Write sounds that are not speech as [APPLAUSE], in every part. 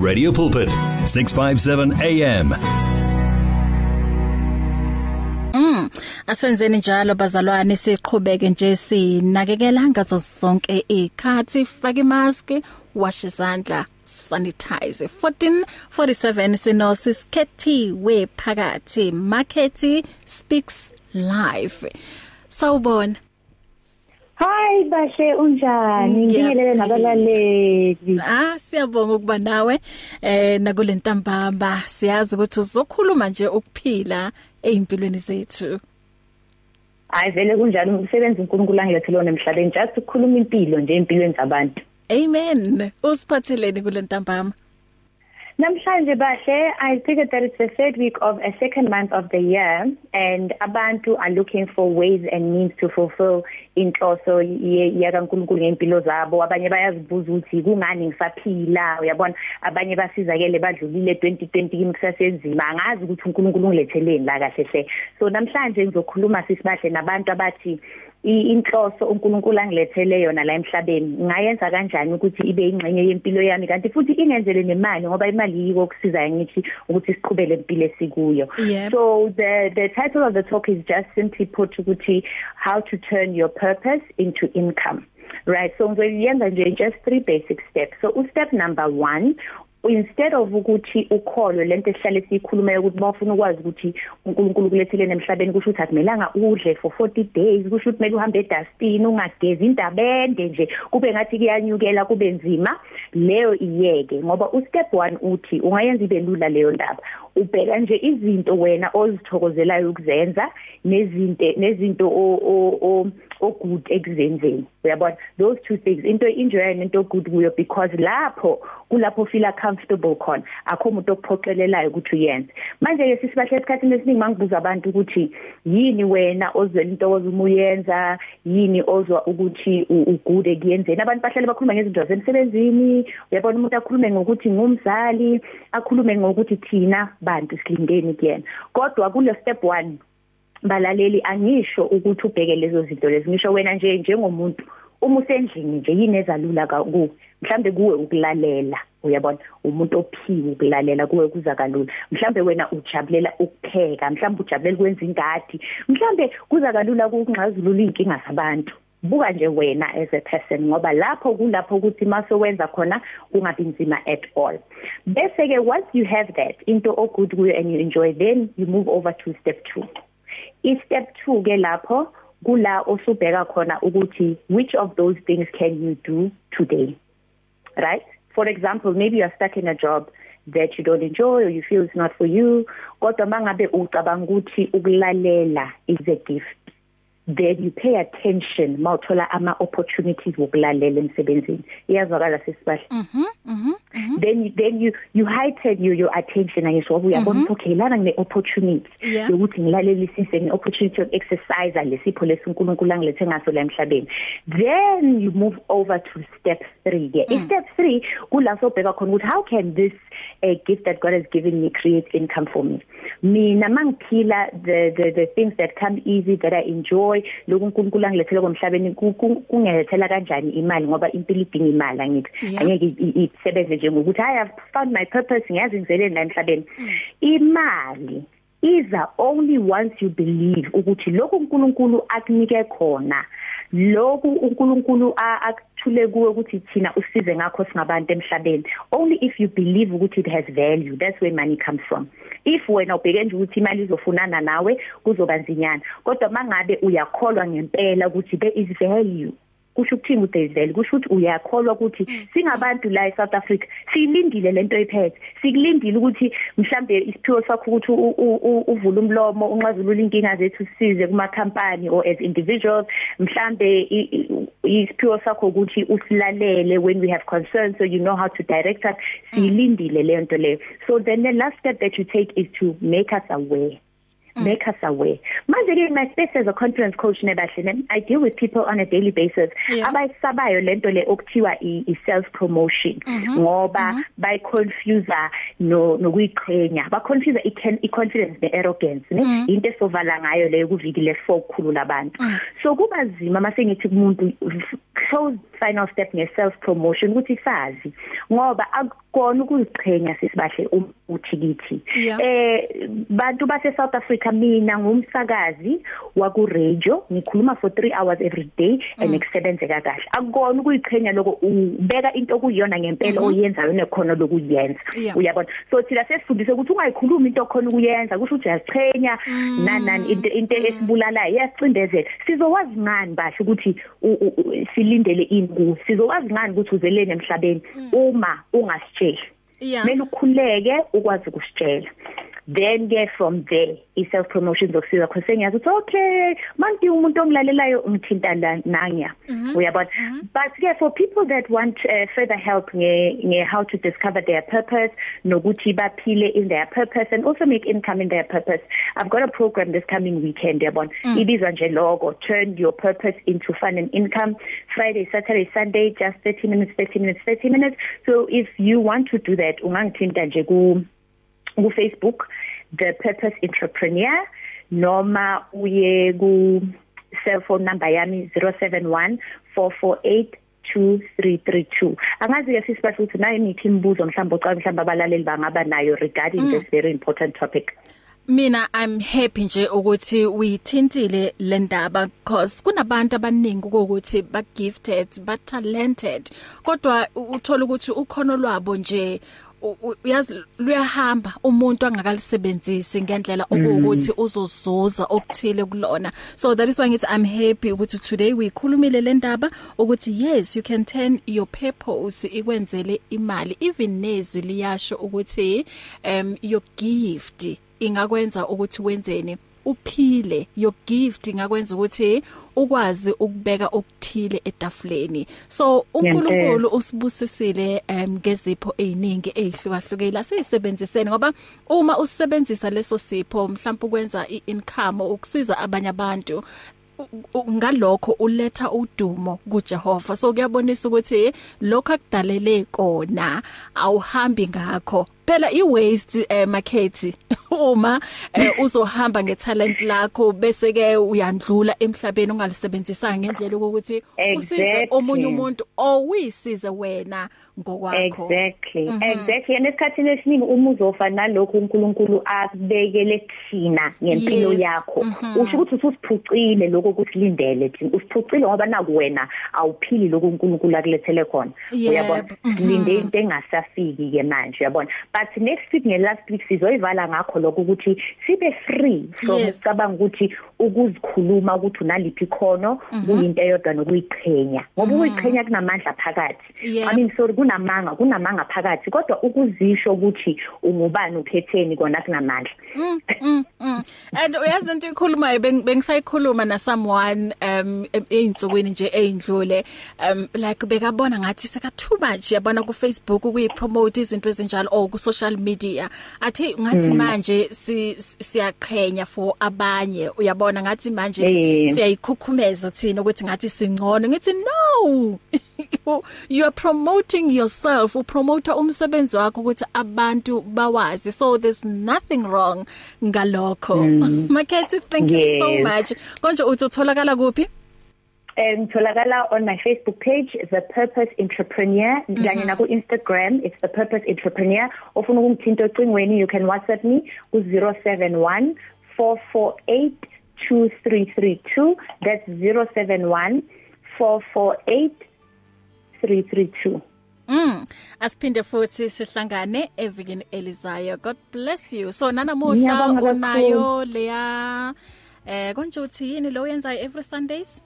Radio Pulpit 657 AM Mm asenzeni njalo bazalwane siqhubeke nje sinakekela ngazo zonke ikhathi fake mask wash izandla sanitize. 1447 sino siskhethiwe phakathi. Market speaks live. Sawubona. Hi bahle unjani? Ngibingelele nabalaleli. Ah siyabonga ukuba nawe eh nakule ntambamba siyazi ukuthi uzokhuluma nje ukuphila ezimpilweni zethu. Hayi vele kunjani umsebenzi uNkulunkulu angilethele emhlabeni. Just ukukhuluma impilo nje empilweni zabantu. Amen. Usiphathileni kule ntambama. Namhlanje bahle I figured that it's the third week of a second month of the year and abantu are looking for ways and means to fulfill inhloso yakaNkulunkulu ngempilo zabo. Abanye bayazibuza ukuthi kungani ngisaphila uyabona? Abanye basizakele badlulile 2020 kimsasenzima angazi ukuthi uNkulunkulu ungiletheleni la kahle hle. So namhlanje ngizokhuluma sisibahle nabantu abathi inhloso uNkulunkulu angilethele yona la emhlabeni. Ngayenza kanjani ukuthi ibe ingxenye yempilo yami? Kanti futhi ingenzele nemali ngoba imali yiko kusiza ngithi ukuthi siqhubele impilo esikuyo. Yep. so the the title of the talk is just simply put ukuthi how to turn your purpose into income. Right so ngizoyenza nje just three basic steps. So step number 1 instead of ukuthi ukholwe lento esihlale siyikhuluma ukuthi bafuna ukwazi ukuthi uNkulunkulu kulethelene emhlabeni kusho ukuthi akumelanga udle for 40 days kusho ukuthi kumele uhambe edustini ungagezi indabende nje kube ngathi kuyanyukela kube nzima. Leyo iyeke ngoba ustep 1 uthi ungayenza ibe lula leyo ndaba. Ubheka nje izinto wena ozithokozelayo ukuzenza nezinto nezinto o o good ekuzenzeni. Uyabona? Those two things into enjoy nento good kuyo because lapho kulapho feel comfortable khona. Akho umuntu okuphoqelelayo ukuthi uyenze. Manje ke sisibahle esikhathini esiningi mangibuza abantu ukuthi yini wena ozwela into ozuma uyenza yini ozwa ukuthi ugood ekuyenzeni? Abantu bahlale bakhuluma ngezinto zasemsebenzini. Uyabona umuntu akhulume ngokuthi ngumzali akhulume ngokuthi thina bantu silindeni kuyena. Kodwa kule step 1 balaleli angisho ukuthi ubheke lezo zinto lezi. Ngisho wena nje njengomuntu uma usendlini nje yini ezalula ku mhlambe kuwe ukulalela. Uyabona umuntu ophiwe ukulalela kuwe kuza kalula. Mhlambe wena ujabulela ukupheka mhlambe ujabulela ukwenza ingadi mhlambe kuza kalula ukungxazulula inkinga zabantu. Buka nje wena as a person ngoba lapho kulapho ukuthi mase wenza khona kungabi nzima at all. Bese ke once you have that into o good kuyo and you enjoy then you move over to step 2 i-step 2 ke lapho kula osubheka khona ukuthi which of those things can you do today right? For example maybe you are stuck in a job that you don't enjoy or you feel it's not for you kodwa mangabe ucabanga ukuthi ukulalela is a gift. Then you pay attention. Mawuthola ama opportunities wokulalela emsebenzini. Iyazwakala sisibahle mhm mhm then then you you heighten your your attention. Ngoba uyabona ukuthi okay lana ngine opportunity yokuthi ngilalelisise nge opportunity of exercise lesipho lesinkulunkulu angilethe ngaso la emhlabeni. Then you move over to step 3 ke mm. step 3 kula sobheka khona ukuthi how can this a gift that God has given me create income for me? Mina mangiphila the the the things that come easy that I enjoy lokhu uNkulunkulu angilethele komhlabeni kungilethela kanjani imali ngoba impilo idinga imali angithi. Angeke isebenze nje ngokuthi i have found my purpose ngiyazi ngizeleni la emhlabeni. Imali iza only once you believe ukuthi lokhu uNkulunkulu akunike khona lokhu uNkulunkulu akuthule kuwe ukuthi thina usize ngakho singabantu emhlabeni. Only if you believe ukuthi it has value that's where money comes from. If wena ubheke nje ukuthi imali izofunana nawe kuzoba nzinyana. Kodwa mangabe uyakholwa ngempela ukuthi there is value. Kusho ukuthini uDavid? Kusho ukuthi uyakholwa ukuthi singabantu la eSouth Africa. Silindile lento iphethe. Sikulindile ukuthi mhlambe isiphiwo sakho ukuthi uvule umlomo unxazulula inkinga zethu size kuma company or as individuals. Mhlambe isiphiwo sakho ukuthi usilalele when we have concerns so you know how to direct us. Silindile lento leyo so then the last step that you take is to make us aware. Mm. make us aware manje ke my space as a conference coach nebahle I deal with people on a daily basis yeah. abayisabayo lento le okuthiwa i self promotion mm -hmm. ngoba mm -hmm. bay confuse no nokuyiqhenya ba confuse i confidence ne arrogance ne mm -hmm. into esovala ngayo leyo kuvikile fokukhulu labantu mm -hmm. so kuba zima mase ngithi kumuntu close final step nge self promotion ukuthi sazi ngoba akukona ukuziqhenya sisibahle uthi kithi. Eh bantu base South Africa mina ngumsakazi waku radio ngikhuluma for 3 hours every day and ngisebenzeka kahle. Akukona ukuyiqhenya lokho ubeka into okuyiyona ngempela oyenzayo nekhono lokuyenza. Uyabona? So thina sesifundise ukuthi ungayikhulumi into okhona ukuyenza kusho ukuthi uyaziqhenya nanani into into esibulalayo yasicindezela sizokwazi ngani bahle ukuthi silindele ini ku sizokwazi ngani ukuthi uzelene emhlabeni uma ungasitsheli kumele ukhuleke ukwazi ukusitshela. Then ke from there i self promotions zokusiza khona. Sengiyazi ukuthi okay manje umuntu ongilalelayo umthinta nanya. Uyabona? But ke for people that want uh, further help nge, nge how to discover their purpose nokuthi baphile in their purpose and also make income in their purpose i've got a program this coming weekend yabona? Mm. ibizwa nje logo turn your purpose into fun and income. Friday saturday sunday just 30 minutes 30 minutes 30 minutes. So if you want to do that ungangithinta nje ku ku Facebook the purpose entrepreneur noma uye ku cell phone number yami 071 448 2332 angazi ke sisibasho ukuthi nayo niphi imibuzo mhlawumbe ocala mhlawumbe abalaleli bangaba nayo regarding mm. this very important topic? Mina I'm happy nje ukuthi uyithintile le ndaba because kunabantu abaningi ukuthi ba gifted ba talented kodwa uthola ukuthi ukhono lwabo nje uyazi luyahamba umuntu angakalisebenzisi ngendlela okuwukuthi uzozuza okuthile kulona. So that is why ngithi I'm happy ukuthi today we khulumile le ndaba ukuthi yes you can turn your purpose ikwenzele imali. Even nezwi liyasho ukuthi um your gift ingakwenza ukuthi wenzeni uphile your gift ingakwenza ukuthi ukwazi ukubeka okuthile etafuleni. So uNkulunkulu usibusisile um ngezipho eziningi ezihlukahlukile asisebenziseni ngoba uma usebenzisa leso sipho mhlawumbe ukwenza iincome ukusiza abanye abantu ngalokho uletha udumo kuJehova. So kuyabonisa ukuthi lokho akudalele kona awuhambi ngakho. Phela iwaste eh, market [LAUGHS] uma eh, uzohamba ngetalent lakho bese ke uyandlula emhlabeni ungalisebenzisanga ngendlela ukuthi usize omunye umuntu owisize wena ngokwakho exactly mm -hmm. exactly nesikhathini esiningi uma uzofa nalokho uNkulunkulu akubekele kuthina ngempilo Yes. yakho Mhm. usho ukuthi usiphucile lokho ukusilindele thina usiphucile ngoba nakuwena awuphili lokho uNkulunkulu akulethele khona Yebo. uyabona Mhm. silinde into engasafiki ke manje uyabona but next week nge last week sizoyivala ngakho lokho ukuthi sibe free from Yes. ucabanga ukuthi ukuzikhuluma ukuthi unaliphi ikhono kuyinto eyodwa nokuyiqhenya. Ngoba ukuyiqhenya kunamandla phakathi. Yep. i mean sorry kunamanga kunamanga phakathi. Kodwa ukuzisho ukuthi ungubani uphetheni kona kunamandla. Mm, mm, mm. and uyazi lento ikhulumayo beng- bengisayikhuluma na someone um einsukwini nje eindlule um like bekabona ngathi seka too much yabona ku Facebook ukuyipromote izinto ezinjalo or ku social media. Athi ngathi manje si siyaqhenya for abanye. Uyabona ngathi manje Eh. siyayikhukhumeza thina ukuthi ngathi singcono. Ngithi no! [LAUGHS] You are promoting yourself. Upromote umsebenzi wakho ukuthi abantu bawazi. So there's nothing wrong ngalokho. [LAUGHS] Mm. Makhethi thank you so Yes. much. Konje uthi utholakala kuphi? Um tholakala on my Facebook page the purpose entrepreneur kanye na ku Instagram it's the purpose entrepreneur. Ofuna ukungithinta ocingweni you can WhatsApp me ku 071 448 2332 that's 071 448 332 Mm. Asiphinde futhi sihlangane evikini elizayo. God bless you. So nanamuhla unayo leya eh konje uthi yini lo yenzayo every Sundays?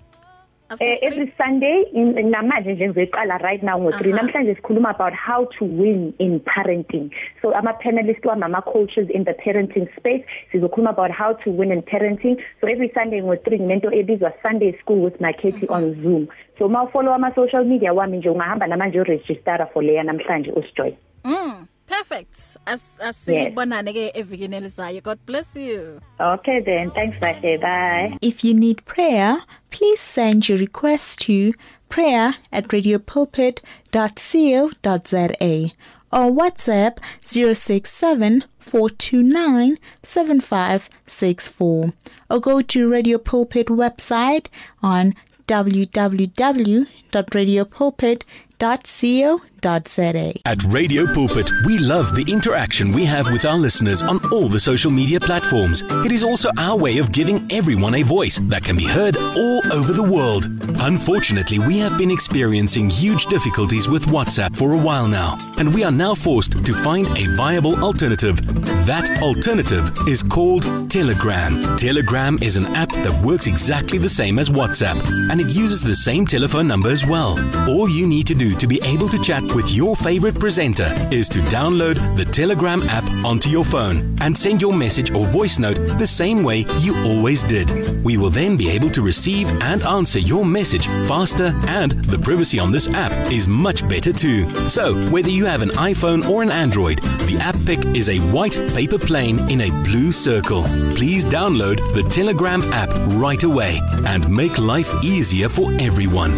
Eh, three? every Sunday in- namanje nje ngizoyiqala right now ngo3 Aha. namhlanje sikhuluma about how to win in parenting. So ama panelists wami ama coaches in the parenting space sizokhuluma about how to win in parenting. So every Sunday ngo3 nginento ebizwa Sunday school with Makhethi on Zoom. So ma follow ama social media wami nje ungahamba namanje uregister for leya namhlanje usijoin Mm. Perfect. As asibonane ke evikini elizayo. God bless you. Okay then. Thanks Bahle bye. If you need prayer, please send your request to prayer at radiopulpit.co.za or WhatsApp 067-429-7564 or go to Radio Pulpit website on www.radiopulpit.co.za At Radio Pulpit, we love the interaction we have with our listeners on all the social media platforms. It is also our way of giving everyone a voice that can be heard all over the world. Unfortunately, we have been experiencing huge difficulties with WhatsApp for a while now, and we are now forced to find a viable alternative. That alternative is called Telegram. Telegram is an app that works exactly the same as WhatsApp, and it uses the same telephone number as well. All you need to do to be able to chat with your favorite presenter is to download the Telegram app onto your phone and send your message or voice note the same way you always did. We will then be able to receive and answer your message faster, and the privacy on this app is much better too. So, whether you have an iPhone or an Android, the app pic is a white paper plane in a blue circle. Please download the Telegram app right away and make life easier for everyone.